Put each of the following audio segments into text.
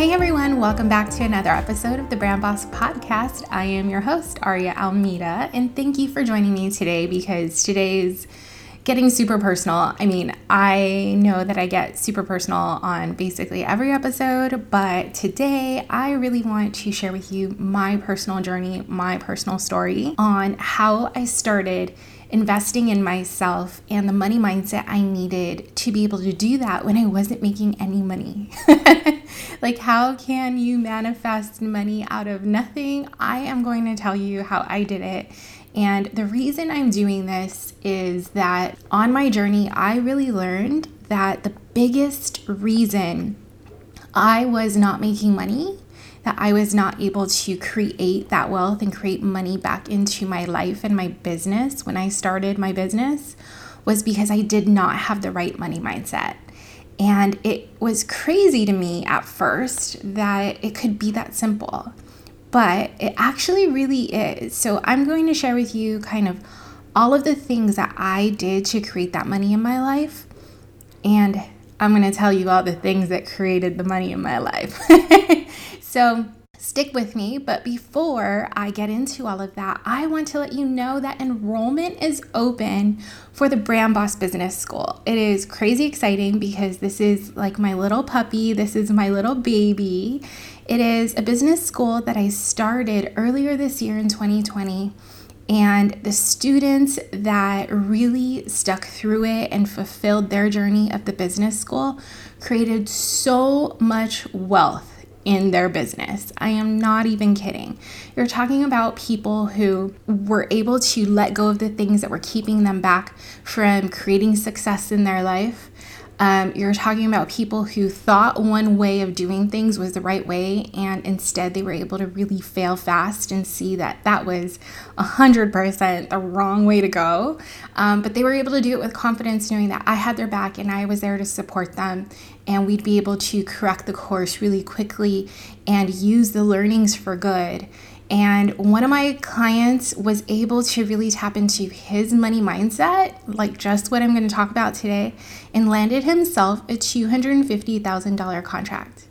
Hey everyone, welcome back to another episode of the Brand Boss Podcast. I am your host, Aria Almeida, and thank you for joining me today because today's getting super personal. I mean, I know that I get super personal on basically every episode, but today I really want to share with you my personal journey, my personal story on how I started investing in myself and the money mindset I needed to be able to do that when I wasn't making any money. like, how can you manifest money out of nothing? I am going to tell you how I did it and the reason I'm doing this is that on my journey, I really learned that the biggest reason I was not making money, that I was not able to create that wealth and create money back into my life and my business when I started my business, was because I did not have the right money mindset. And it was crazy to me at first that it could be that simple but it actually really is. So I'm going to share with you kind of all of the things that I did to create that money in my life. And I'm going to tell you all the things that created the money in my life. so stick with me. But before I get into all of that, I want to let you know that enrollment is open for the Brand Boss Business School. It is crazy exciting because this is like my little puppy, this is my little baby. It is a business school that I started earlier this year in 2020. And the students that really stuck through it and fulfilled their journey of the business school created so much wealth in their business. I am not even kidding. You're talking about people who were able to let go of the things that were keeping them back from creating success in their life. Um, you're talking about people who thought one way of doing things was the right way, and instead they were able to really fail fast and see that that was 100% the wrong way to go. Um, but they were able to do it with confidence, knowing that I had their back and I was there to support them and we'd be able to correct the course really quickly and use the learnings for good. And one of my clients was able to really tap into his money mindset, like just what I'm going to talk about today, and landed himself a $250,000 contract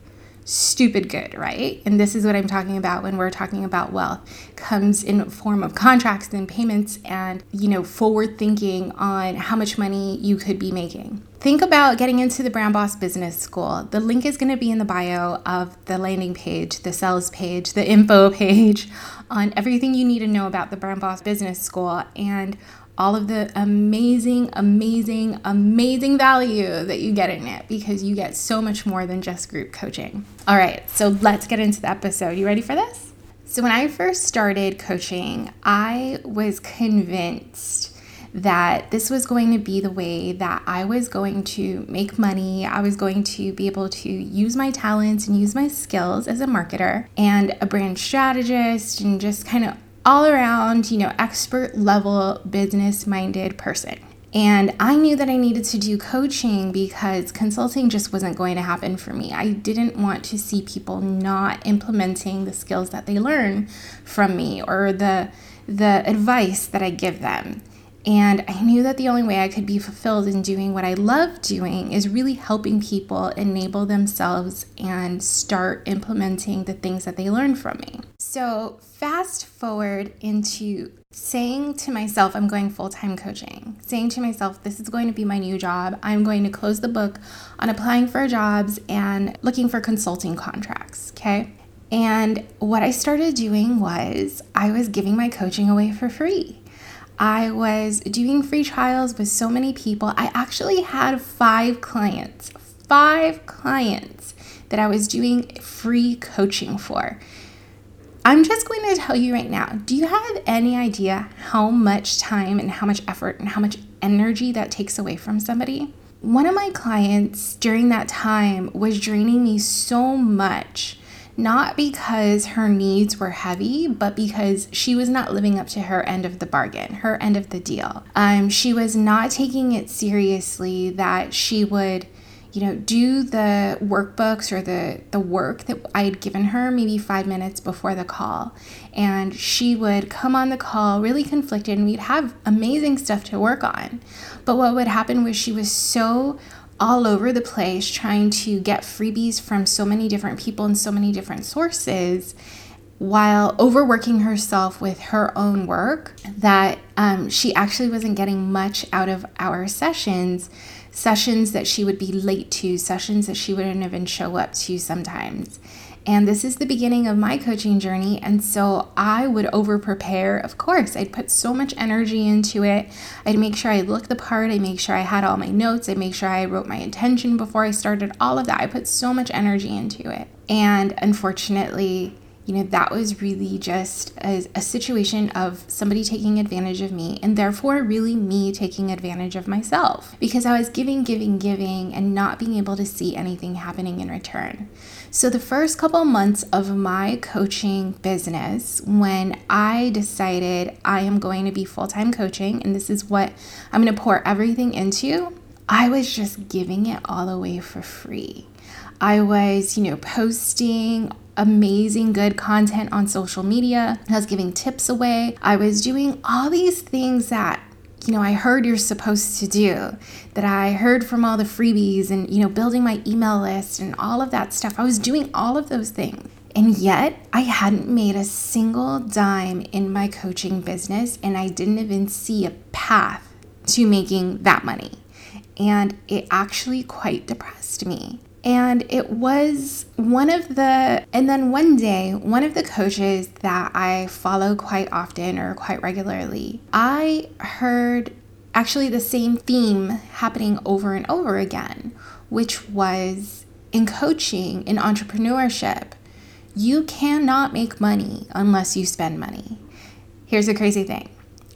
stupid good, right? And this is what I'm talking about when we're talking about wealth. Comes in form of contracts and payments and, you know, forward thinking on how much money you could be making. Think about getting into the Brand Boss Business School. The link is going to be in the bio of the landing page, the sales page, the info page on everything you need to know about the Brand Boss Business School and all of the amazing, amazing, amazing value that you get in it because you get so much more than just group coaching. All right, so let's get into the episode. You ready for this? So, when I first started coaching, I was convinced that this was going to be the way that I was going to make money. I was going to be able to use my talents and use my skills as a marketer and a brand strategist and just kind of all around, you know, expert level business minded person. And I knew that I needed to do coaching because consulting just wasn't going to happen for me. I didn't want to see people not implementing the skills that they learn from me or the the advice that I give them. And I knew that the only way I could be fulfilled in doing what I love doing is really helping people enable themselves and start implementing the things that they learn from me. So, fast forward into saying to myself, I'm going full time coaching, saying to myself, this is going to be my new job. I'm going to close the book on applying for jobs and looking for consulting contracts. Okay. And what I started doing was I was giving my coaching away for free. I was doing free trials with so many people. I actually had five clients, five clients that I was doing free coaching for. I'm just going to tell you right now do you have any idea how much time and how much effort and how much energy that takes away from somebody? One of my clients during that time was draining me so much not because her needs were heavy, but because she was not living up to her end of the bargain, her end of the deal. Um, she was not taking it seriously that she would you know do the workbooks or the the work that i had given her maybe five minutes before the call and she would come on the call really conflicted and we'd have amazing stuff to work on but what would happen was she was so all over the place trying to get freebies from so many different people and so many different sources while overworking herself with her own work that um, she actually wasn't getting much out of our sessions sessions that she would be late to sessions that she wouldn't even show up to sometimes and this is the beginning of my coaching journey. And so I would over prepare. Of course, I'd put so much energy into it. I'd make sure I looked the part. I'd make sure I had all my notes. I'd make sure I wrote my intention before I started all of that. I put so much energy into it. And unfortunately, you know, that was really just a, a, situation of somebody taking advantage of me and therefore really me taking advantage of myself because I was giving, giving, giving and not being able to see anything happening in return. So, the first couple months of my coaching business, when I decided I am going to be full time coaching and this is what I'm going to pour everything into, I was just giving it all away for free. I was, you know, posting amazing good content on social media. I was giving tips away. I was doing all these things that you know, I heard you're supposed to do, that I heard from all the freebies and, you know, building my email list and all of that stuff. I was doing all of those things. And yet, I hadn't made a single dime in my coaching business, and I didn't even see a path to making that money. And it actually quite depressed me. And it was one of the, and then one day, one of the coaches that I follow quite often or quite regularly, I heard actually the same theme happening over and over again, which was in coaching, in entrepreneurship, you cannot make money unless you spend money. Here's the crazy thing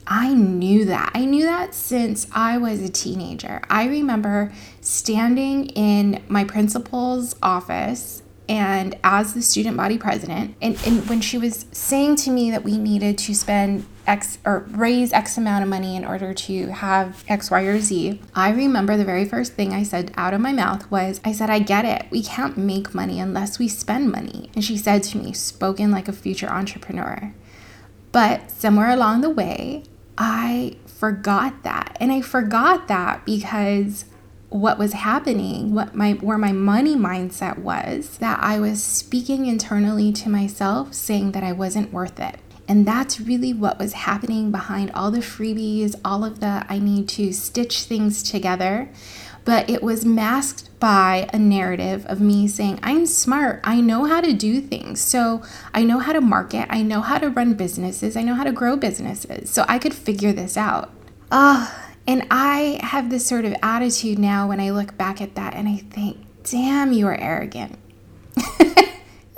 I knew that. I knew that since I was a teenager. I remember standing in my principal's office and as the student body president and, and when she was saying to me that we needed to spend x or raise x amount of money in order to have x y or z i remember the very first thing i said out of my mouth was i said i get it. We can't make money unless we spend money. And she said to me spoken like a future entrepreneur. But somewhere along the way I forgot that. And I forgot that because what was happening, what my where my money mindset was, that I was speaking internally to myself saying that I wasn't worth it. And that's really what was happening behind all the freebies, all of the I need to stitch things together but it was masked by a narrative of me saying, I'm smart, I know how to do things. So I know how to market, I know how to run businesses, I know how to grow businesses. So I could figure this out. Ah, and I have this sort of attitude now when I look back at that and I think, damn, you are arrogant.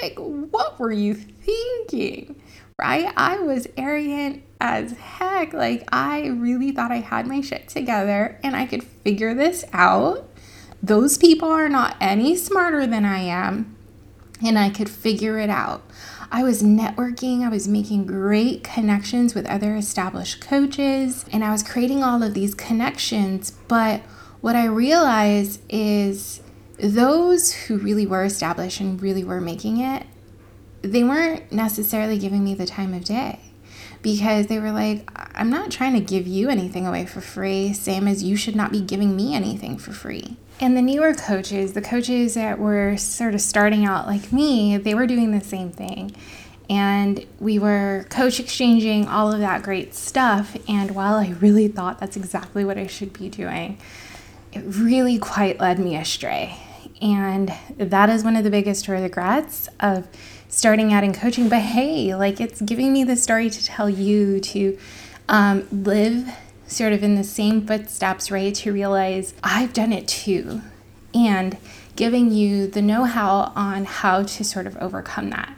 like, what were you thinking? Right? I was arrogant as heck. Like, I really thought I had my shit together and I could figure this out. Those people are not any smarter than I am, and I could figure it out. I was networking, I was making great connections with other established coaches, and I was creating all of these connections. But what I realized is those who really were established and really were making it, they weren't necessarily giving me the time of day because they were like, I'm not trying to give you anything away for free, same as you should not be giving me anything for free. And the newer coaches, the coaches that were sort of starting out like me, they were doing the same thing. And we were coach exchanging all of that great stuff. And while I really thought that's exactly what I should be doing, it really quite led me astray. And that is one of the biggest regrets of starting out in coaching. But hey, like it's giving me the story to tell you to um, live sort of in the same footsteps, right? To realize I've done it too. And giving you the know how on how to sort of overcome that.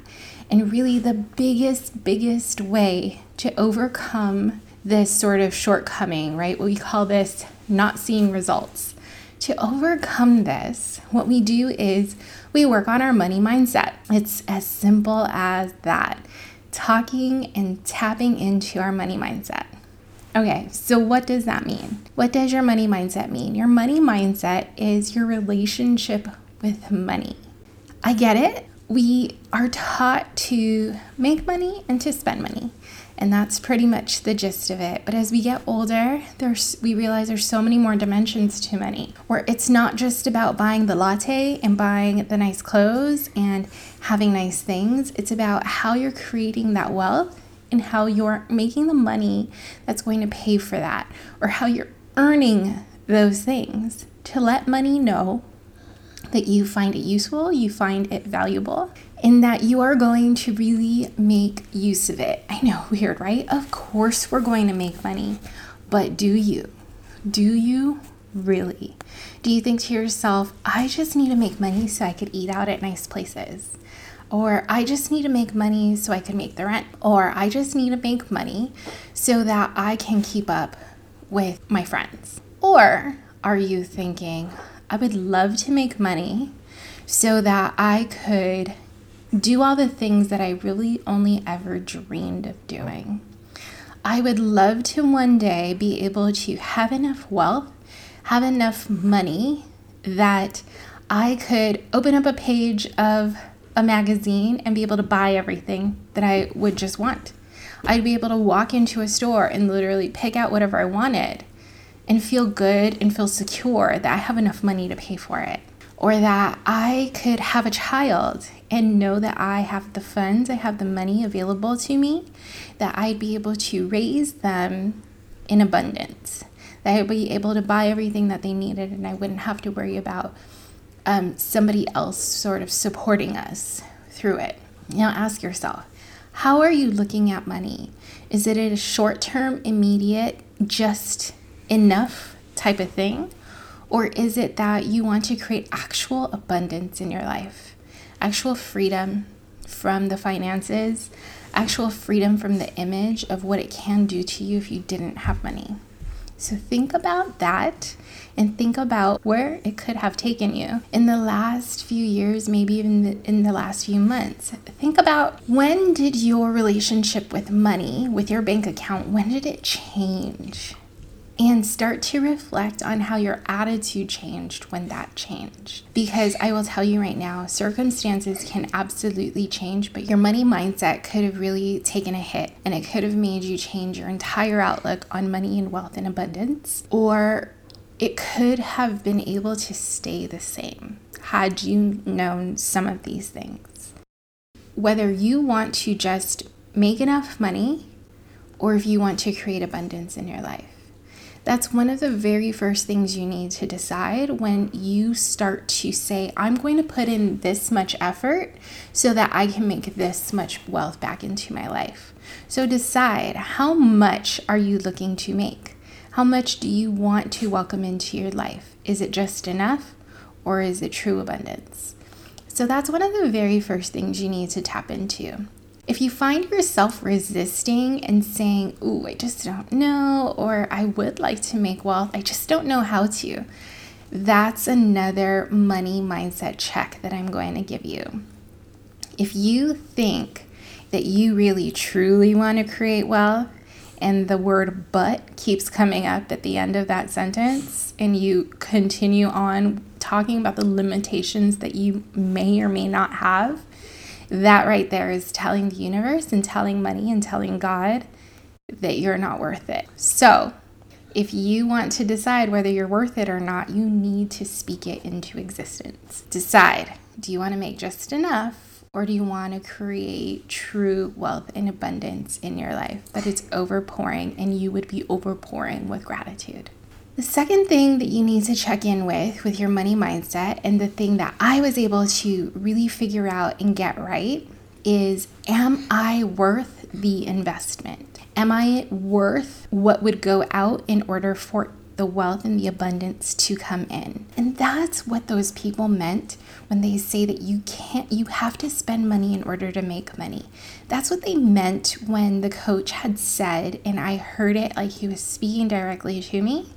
And really, the biggest, biggest way to overcome this sort of shortcoming, right? What we call this not seeing results. To overcome this, what we do is we work on our money mindset. It's as simple as that talking and tapping into our money mindset. Okay, so what does that mean? What does your money mindset mean? Your money mindset is your relationship with money. I get it. We are taught to make money and to spend money. And that's pretty much the gist of it. But as we get older, there's we realize there's so many more dimensions to money. Where it's not just about buying the latte and buying the nice clothes and having nice things. It's about how you're creating that wealth and how you're making the money that's going to pay for that, or how you're earning those things to let money know that you find it useful, you find it valuable, and that you are going to really make use of it. I know, weird, right? Of course, we're going to make money, but do you? Do you really? Do you think to yourself, I just need to make money so I could eat out at nice places? Or I just need to make money so I can make the rent. Or I just need to make money so that I can keep up with my friends. Or are you thinking, I would love to make money so that I could do all the things that I really only ever dreamed of doing? I would love to one day be able to have enough wealth, have enough money that I could open up a page of a magazine and be able to buy everything that I would just want. I'd be able to walk into a store and literally pick out whatever I wanted and feel good and feel secure that I have enough money to pay for it. Or that I could have a child and know that I have the funds, I have the money available to me, that I'd be able to raise them in abundance, that I'd be able to buy everything that they needed and I wouldn't have to worry about um, somebody else sort of supporting us through it. Now ask yourself, how are you looking at money? Is it a short term, immediate, just enough type of thing? Or is it that you want to create actual abundance in your life, actual freedom from the finances, actual freedom from the image of what it can do to you if you didn't have money? So think about that and think about where it could have taken you in the last few years, maybe even in the last few months. Think about when did your relationship with money, with your bank account, when did it change? and start to reflect on how your attitude changed when that changed. Because I will tell you right now, circumstances can absolutely change, but your money mindset could have really taken a hit and it could have made you change your entire outlook on money and wealth and abundance, or it could have been able to stay the same had you known some of these things. Whether you want to just make enough money or if you want to create abundance in your life. That's one of the very first things you need to decide when you start to say, I'm going to put in this much effort so that I can make this much wealth back into my life. So decide how much are you looking to make? How much do you want to welcome into your life? Is it just enough or is it true abundance? So that's one of the very first things you need to tap into. If you find yourself resisting and saying, Ooh, I just don't know, or I would like to make wealth, I just don't know how to, that's another money mindset check that I'm going to give you. If you think that you really truly want to create wealth, and the word but keeps coming up at the end of that sentence, and you continue on talking about the limitations that you may or may not have, that right there is telling the universe and telling money and telling God that you're not worth it. So, if you want to decide whether you're worth it or not, you need to speak it into existence. Decide do you want to make just enough or do you want to create true wealth and abundance in your life that it's overpouring and you would be overpouring with gratitude? The second thing that you need to check in with with your money mindset and the thing that I was able to really figure out and get right is am I worth the investment? Am I worth what would go out in order for the wealth and the abundance to come in. And that's what those people meant when they say that you can't, you have to spend money in order to make money. That's what they meant when the coach had said, and I heard it like he was speaking directly to me,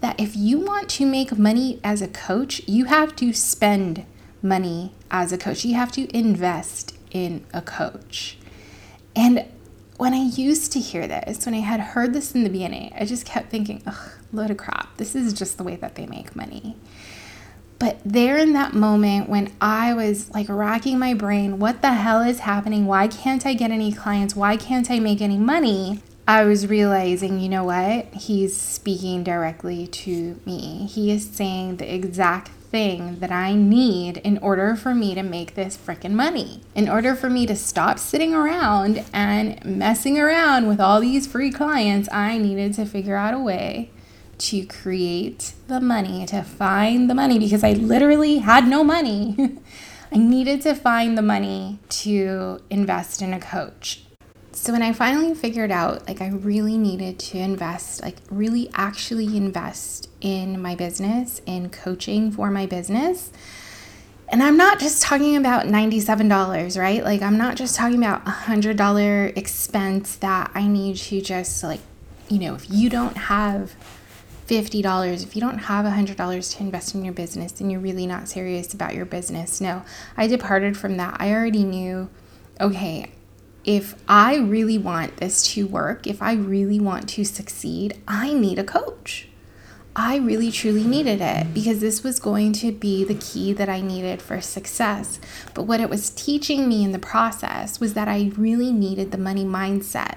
that if you want to make money as a coach, you have to spend money as a coach. You have to invest in a coach. And when I used to hear this, when I had heard this in the beginning, I just kept thinking, ugh, load of crap. This is just the way that they make money. But there in that moment when I was like racking my brain, what the hell is happening? Why can't I get any clients? Why can't I make any money? I was realizing, you know what? He's speaking directly to me. He is saying the exact thing that I need in order for me to make this freaking money. In order for me to stop sitting around and messing around with all these free clients, I needed to figure out a way to create the money, to find the money because I literally had no money. I needed to find the money to invest in a coach. So when I finally figured out like I really needed to invest, like really actually invest in my business, in coaching for my business, and I'm not just talking about $97, right? Like I'm not just talking about a $100 expense that I need to just like, you know, if you don't have $50, if you don't have $100 to invest in your business, then you're really not serious about your business. No, I departed from that. I already knew, okay, if I really want this to work, if I really want to succeed, I need a coach. I really truly needed it because this was going to be the key that I needed for success. But what it was teaching me in the process was that I really needed the money mindset.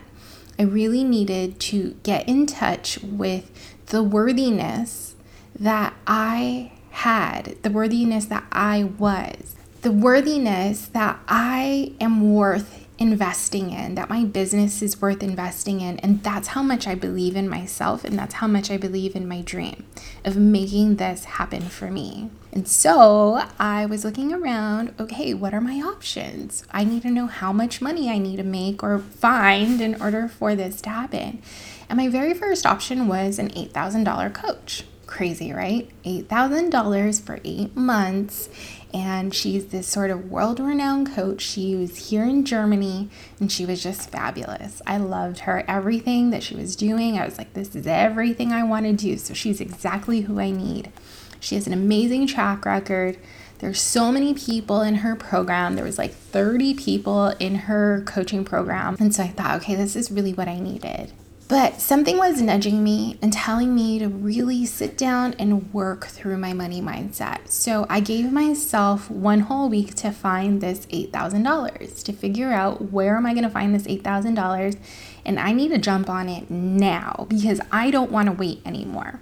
I really needed to get in touch with the worthiness that I had, the worthiness that I was, the worthiness that I am worth investing in, that my business is worth investing in. And that's how much I believe in myself. And that's how much I believe in my dream of making this happen for me. And so I was looking around okay, what are my options? I need to know how much money I need to make or find in order for this to happen. And my very first option was an $8,000 coach. Crazy, right? $8,000 for eight months and she's this sort of world renowned coach. She was here in Germany and she was just fabulous. I loved her, everything that she was doing. I was like, this is everything I want to do. So she's exactly who I need. She has an amazing track record. There's so many people in her program. There was like 30 people in her coaching program. And so I thought, okay, this is really what I needed. But something was nudging me and telling me to really sit down and work through my money mindset. So I gave myself one whole week to find this $8,000 to figure out where am I going to find this $8,000 and I need to jump on it now because I don't want to wait anymore.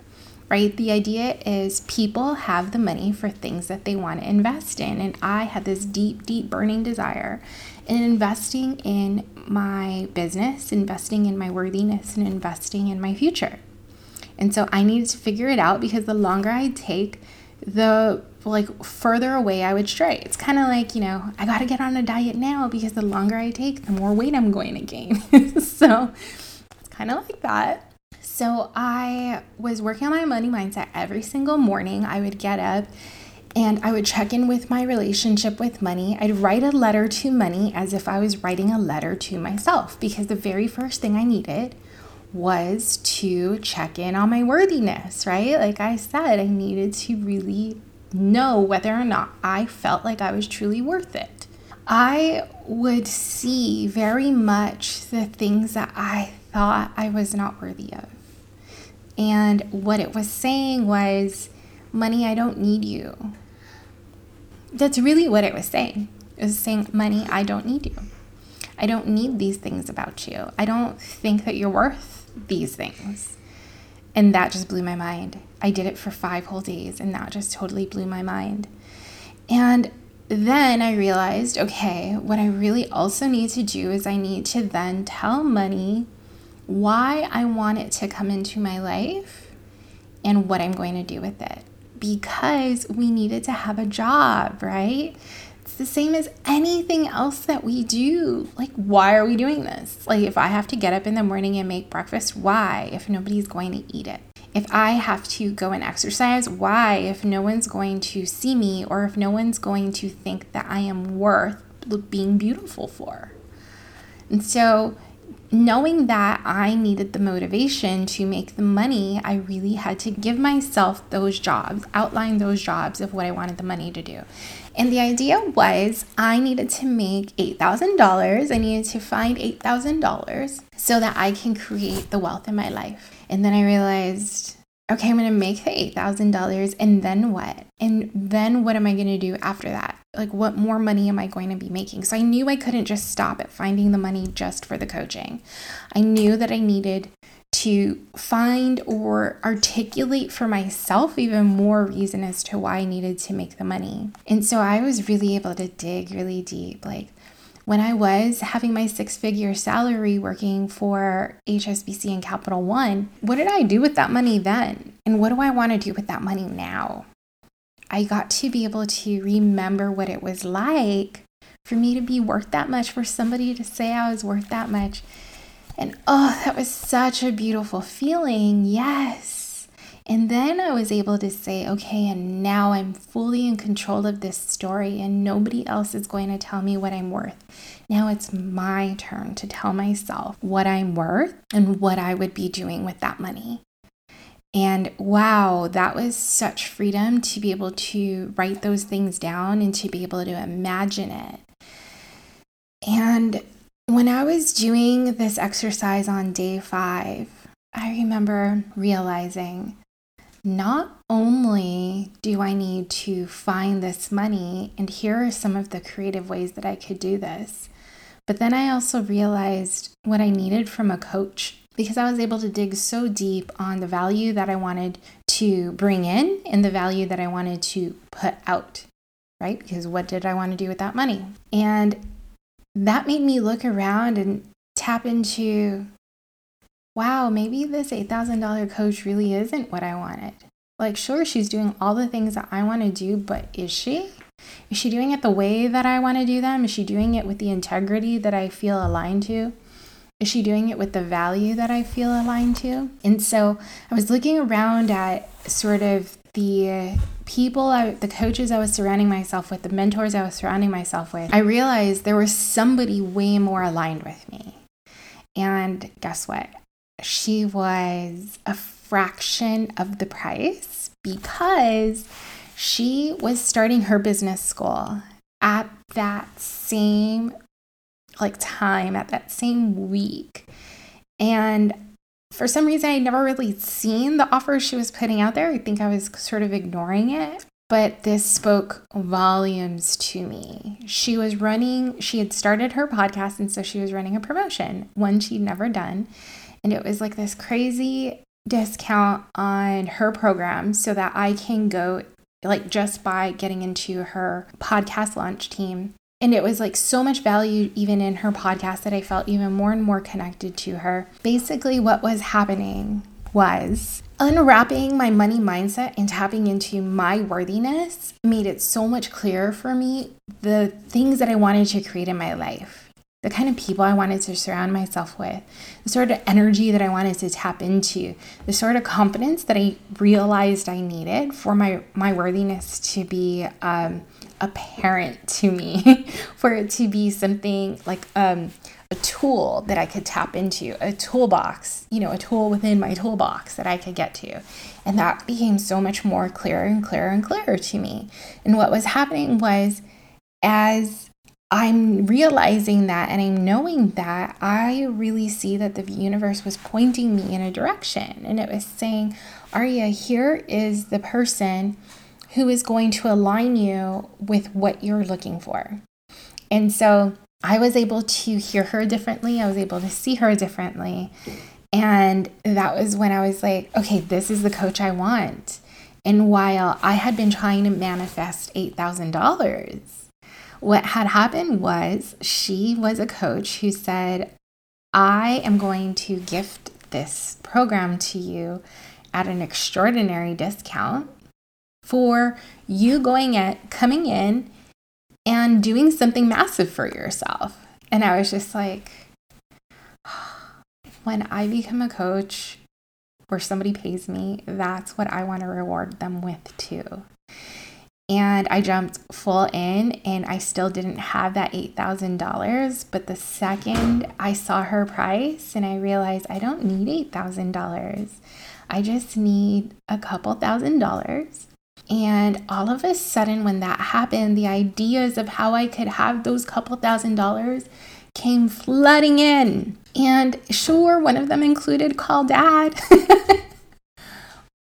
Right? The idea is people have the money for things that they want to invest in and I had this deep deep burning desire in investing in my business, investing in my worthiness, and investing in my future. And so I needed to figure it out because the longer I take, the like further away I would stray. It's kind of like, you know, I got to get on a diet now because the longer I take, the more weight I'm going to gain. so it's kind of like that. So I was working on my money mindset every single morning. I would get up and I would check in with my relationship with money. I'd write a letter to money as if I was writing a letter to myself because the very first thing I needed was to check in on my worthiness, right? Like I said, I needed to really know whether or not I felt like I was truly worth it. I would see very much the things that I thought I was not worthy of. And what it was saying was, Money, I don't need you that's really what it was saying. It was saying, Money, I don't need you. I don't need these things about you. I don't think that you're worth these things. And that just blew my mind. I did it for five whole days, and that just totally blew my mind. And then I realized okay, what I really also need to do is I need to then tell money why I want it to come into my life and what I'm going to do with it because we needed to have a job, right? It's the same as anything else that we do. Like, why are we doing this? Like, if I have to get up in the morning and make breakfast, why? If nobody's going to eat it. If I have to go and exercise, why? If no one's going to see me or if no one's going to think that I am worth being beautiful for. And so, knowing that I needed the motivation to make the money, I really had to give myself those jobs, outline those jobs of what I wanted the money to do. And the idea was I needed to make $8,000. I needed to find $8,000 so that I can create the wealth in my life. And then I realized, okay, I'm going to make the $8,000 and then what? And then what am I going to do after that? Like, what more money am I going to be making? So I knew I couldn't just stop at finding the money just for the coaching. I knew that I needed to find or articulate for myself even more reason as to why I needed to make the money. And so I was really able to dig really deep. Like when I was having my six figure salary working for HSBC and Capital One, what did I do with that money then? And what do I want to do with that money now? I got to be able to remember what it was like for me to be worth that much, for somebody to say I was worth that much and oh, that was such a beautiful feeling. Yes. And then I was able to say, okay, and now I'm fully in control of this story, and nobody else is going to tell me what I'm worth. Now it's my turn to tell myself what I'm worth and what I would be doing with that money. And wow, that was such freedom to be able to write those things down and to be able to imagine it. And when I was doing this exercise on day five, I remember realizing not only do I need to find this money, and here are some of the creative ways that I could do this, but then I also realized what I needed from a coach because I was able to dig so deep on the value that I wanted to bring in and the value that I wanted to put out, right? Because what did I want to do with that money? And that made me look around and tap into wow, maybe this $8,000 coach really isn't what I wanted. Like, sure, she's doing all the things that I want to do, but is she? Is she doing it the way that I want to do them? Is she doing it with the integrity that I feel aligned to? Is she doing it with the value that I feel aligned to? And so I was looking around at sort of the people, I, the coaches I was surrounding myself with, the mentors I was surrounding myself with, I realized there was somebody way more aligned with me. And guess what? She was a fraction of the price because she was starting her business school at that same like time at that same week and for some reason, i'd never really seen the offer she was putting out there. I think I was sort of ignoring it. But this spoke volumes to me. She was running, she had started her podcast, and so she was running a promotion, one she'd never done. And it was like this crazy discount on her program so that I can go, like, just by getting into her podcast launch team and it was like so much value even in her podcast that I felt even more and more connected to her. Basically, what was happening was unwrapping my money mindset and tapping into my worthiness made it so much clearer for me the things that I wanted to create in my life, the kind of people I wanted to surround myself with, the sort of energy that I wanted to tap into, the sort of confidence that I realized I needed for my my worthiness to be um, apparent to me for it to be something like um, a tool that I could tap into, a toolbox, you know, a tool within my toolbox that I could get to. And that became so much more clearer and clearer and clearer to me. And what was happening was as I'm realizing that and I'm knowing that, I really see that the universe was pointing me in a direction. And it was saying, Aria, here is the person who is going to align you with what you're looking for. And so I was able to hear her differently, I was able to see her differently. And that was when I was like, okay, this is the coach I want. And while I had been trying to manifest $8,000, what had happened was she was a coach who said, I am going to gift this program to you at an extraordinary discount for you going at coming in and doing something massive for yourself. And I was just like, when I become a coach where somebody pays me, that's what I want to reward them with too. And I jumped full in and I still didn't have that $8,000. But the second I saw her price and I realized I don't need $8,000, I just need a couple thousand dollars. And all of a sudden, when that happened, the ideas of how I could have those couple thousand dollars came flooding in. And sure, one of them included call dad.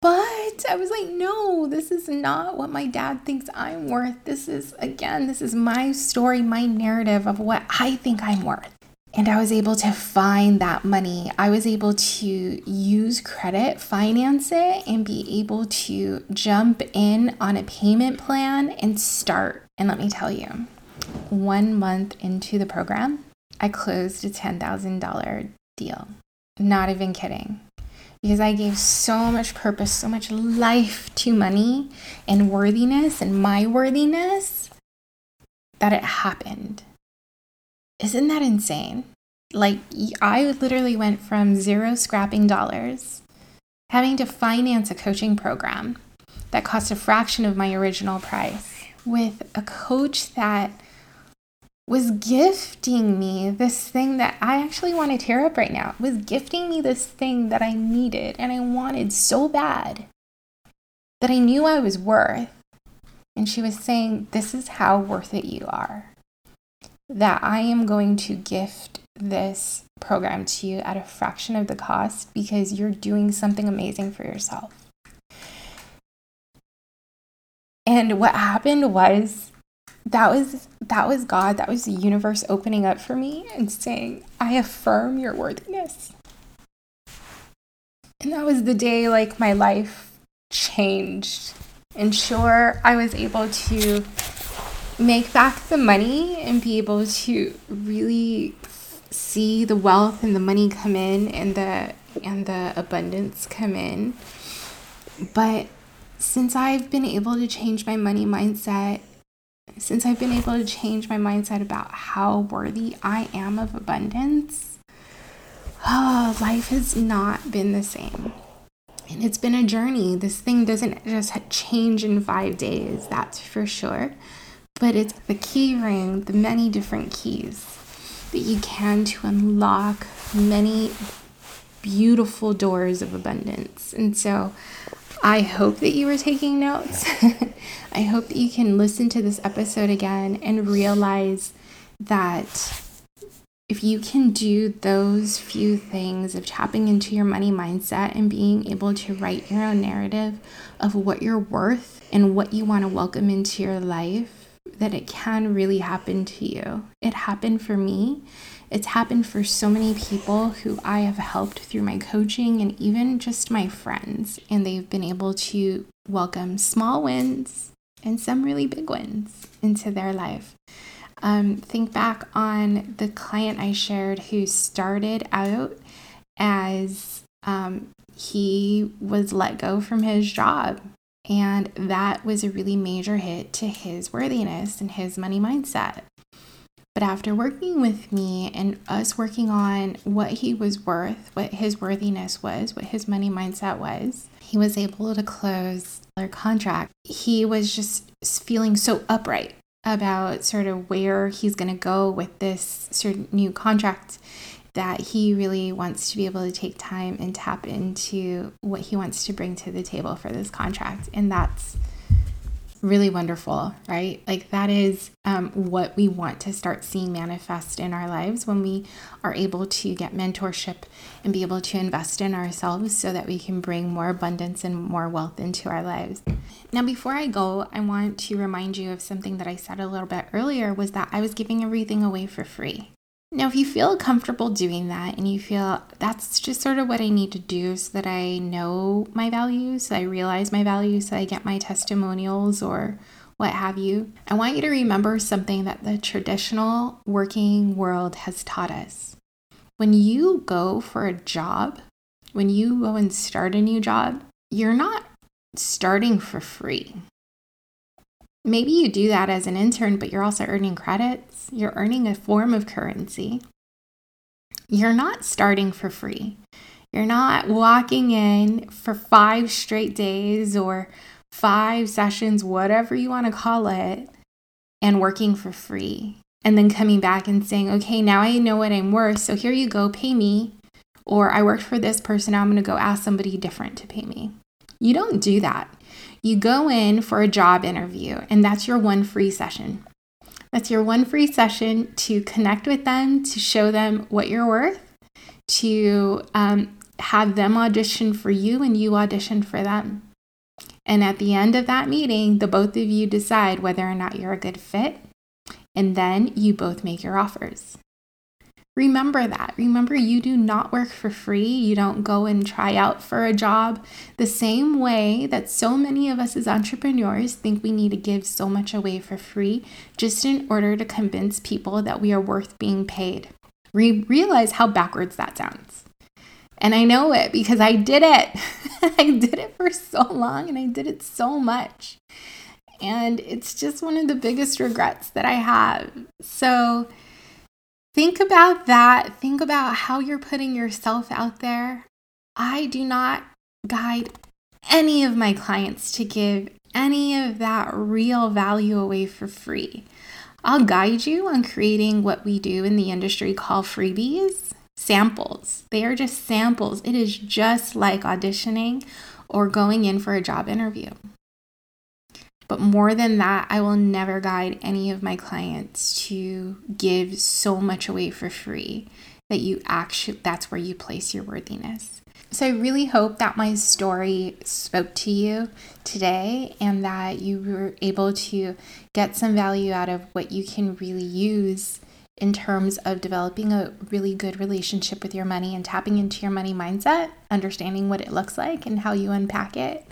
but I was like, no, this is not what my dad thinks I'm worth. This is, again, this is my story, my narrative of what I think I'm worth. And I was able to find that money. I was able to use credit, finance it, and be able to jump in on a payment plan and start. And let me tell you, one month into the program, I closed a $10,000 deal. Not even kidding. Because I gave so much purpose, so much life to money and worthiness and my worthiness that it happened. Isn't that insane? Like, I literally went from zero scrapping dollars, having to finance a coaching program that cost a fraction of my original price, with a coach that was gifting me this thing that I actually want to tear up right now, was gifting me this thing that I needed and I wanted so bad that I knew I was worth. And she was saying, This is how worth it you are. That I am going to gift this program to you at a fraction of the cost because you're doing something amazing for yourself. And what happened was that was that was God, that was the universe opening up for me and saying, "I affirm your worthiness." And that was the day like my life changed. And sure, I was able to make back the money and be able to really see the wealth and the money come in and the and the abundance come in. But since I've been able to change my money mindset since I've been able to change my mindset about how worthy I am of abundance, oh, life has not been the same. And it's been a journey. This thing doesn't just change in five days, that's for sure. But it's the key ring, the many different keys that you can to unlock many beautiful doors of abundance. And so I hope that you were taking notes. I hope that you can listen to this episode again and realize that if you can do those few things of tapping into your money mindset and being able to write your own narrative of what you're worth and what you want to welcome into your life, that it can really happen to you. It happened for me. It's happened for so many people who I have helped through my coaching and even just my friends. And they've been able to welcome small wins and some really big wins into their life. Um, think back on the client I shared who started out as um, he was let go from his job. And that was a really major hit to his worthiness and his money mindset. But after working with me and us working on what he was worth, what his worthiness was, what his money mindset was, he was able to close their contract. He was just feeling so upright about sort of where he's going to go with this of new contract that he really wants to be able to take time and tap into what he wants to bring to the table for this contract. And that's really wonderful, right? Like that is um, what we want to start seeing manifest in our lives when we are able to get mentorship and be able to invest in ourselves so that we can bring more abundance and more wealth into our lives. Now, before I go, I want to remind you of something that I said a little bit earlier was that I was giving everything away for free. Now, if you feel comfortable doing that and you feel that's just sort of what I need to do so that I know my values, so I realize my values, so I get my testimonials or what have you, I want you to remember something that the traditional working world has taught us. When you go for a job, when you go and start a new job, you're not starting for free. Maybe you do that as an intern, but you're also earning credits. You're earning a form of currency. You're not starting for free. You're not walking in for five straight days or five sessions, whatever you want to call it, and working for free. And then coming back and saying, okay, now I know what I'm worth. So here you go, pay me. Or I worked for this person, now I'm going to go ask somebody different to pay me. You don't do that. You go in for a job interview, and that's your one free session. That's your one free session to connect with them, to show them what you're worth, to um, have them audition for you and you audition for them. And at the end of that meeting, the both of you decide whether or not you're a good fit, and then you both make your offers. Remember that. Remember, you do not work for free. You don't go and try out for a job the same way that so many of us as entrepreneurs think we need to give so much away for free just in order to convince people that we are worth being paid. Re- realize how backwards that sounds. And I know it because I did it. I did it for so long and I did it so much. And it's just one of the biggest regrets that I have. So, Think about that. Think about how you're putting yourself out there. I do not guide any of my clients to give any of that real value away for free. I'll guide you on creating what we do in the industry call freebies, samples. They are just samples. It is just like auditioning or going in for a job interview. But more than that, I will never guide any of my clients to give so much away for free that you actually that's where you place your worthiness. So I really hope that my story spoke to you today and that you were able to get some value out of what you can really use in terms of developing a really good relationship with your money and tapping into your money mindset, understanding what it looks like and how you unpack it.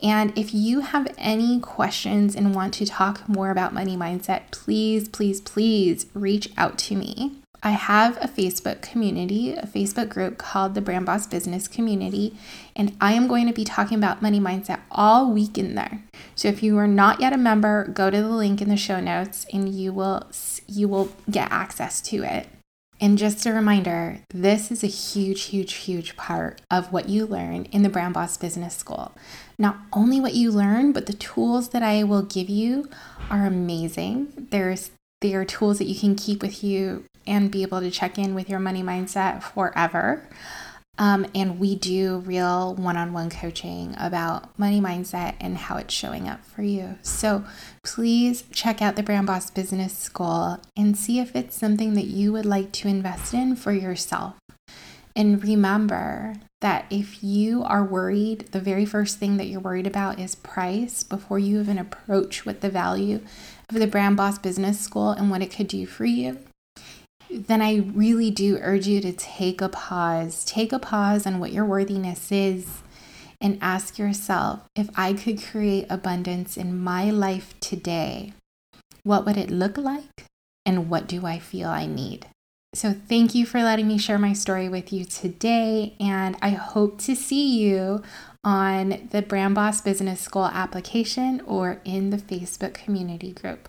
And if you have any questions and want to talk more about money mindset, please, please, please reach out to me. I have a Facebook community, a Facebook group called the Brand Boss Business Community, and I am going to be talking about money mindset all week in there. So if you are not yet a member, go to the link in the show notes and you will you will get access to it. And just a reminder, this is a huge, huge, huge part of what you learn in the Brand Boss Business School. Not only what you learn, but the tools that I will give you are amazing. There's there are tools that you can keep with you and be able to check in with your money mindset forever. Um, and we do real one on one coaching about money mindset and how it's showing up for you. So please check out the Brand Boss Business School and see if it's something that you would like to invest in for yourself. And remember that if you are worried, the very first thing that you're worried about is price before you even approach what the value of the Brand Boss Business School and what it could do for you then I really do urge you to take a pause. Take a pause on what your worthiness is and ask yourself if I could create abundance in my life today, what would it look like? And what do I feel I need? So, thank you for letting me share my story with you today. And I hope to see you on the Brand Boss Business School application or in the Facebook community group.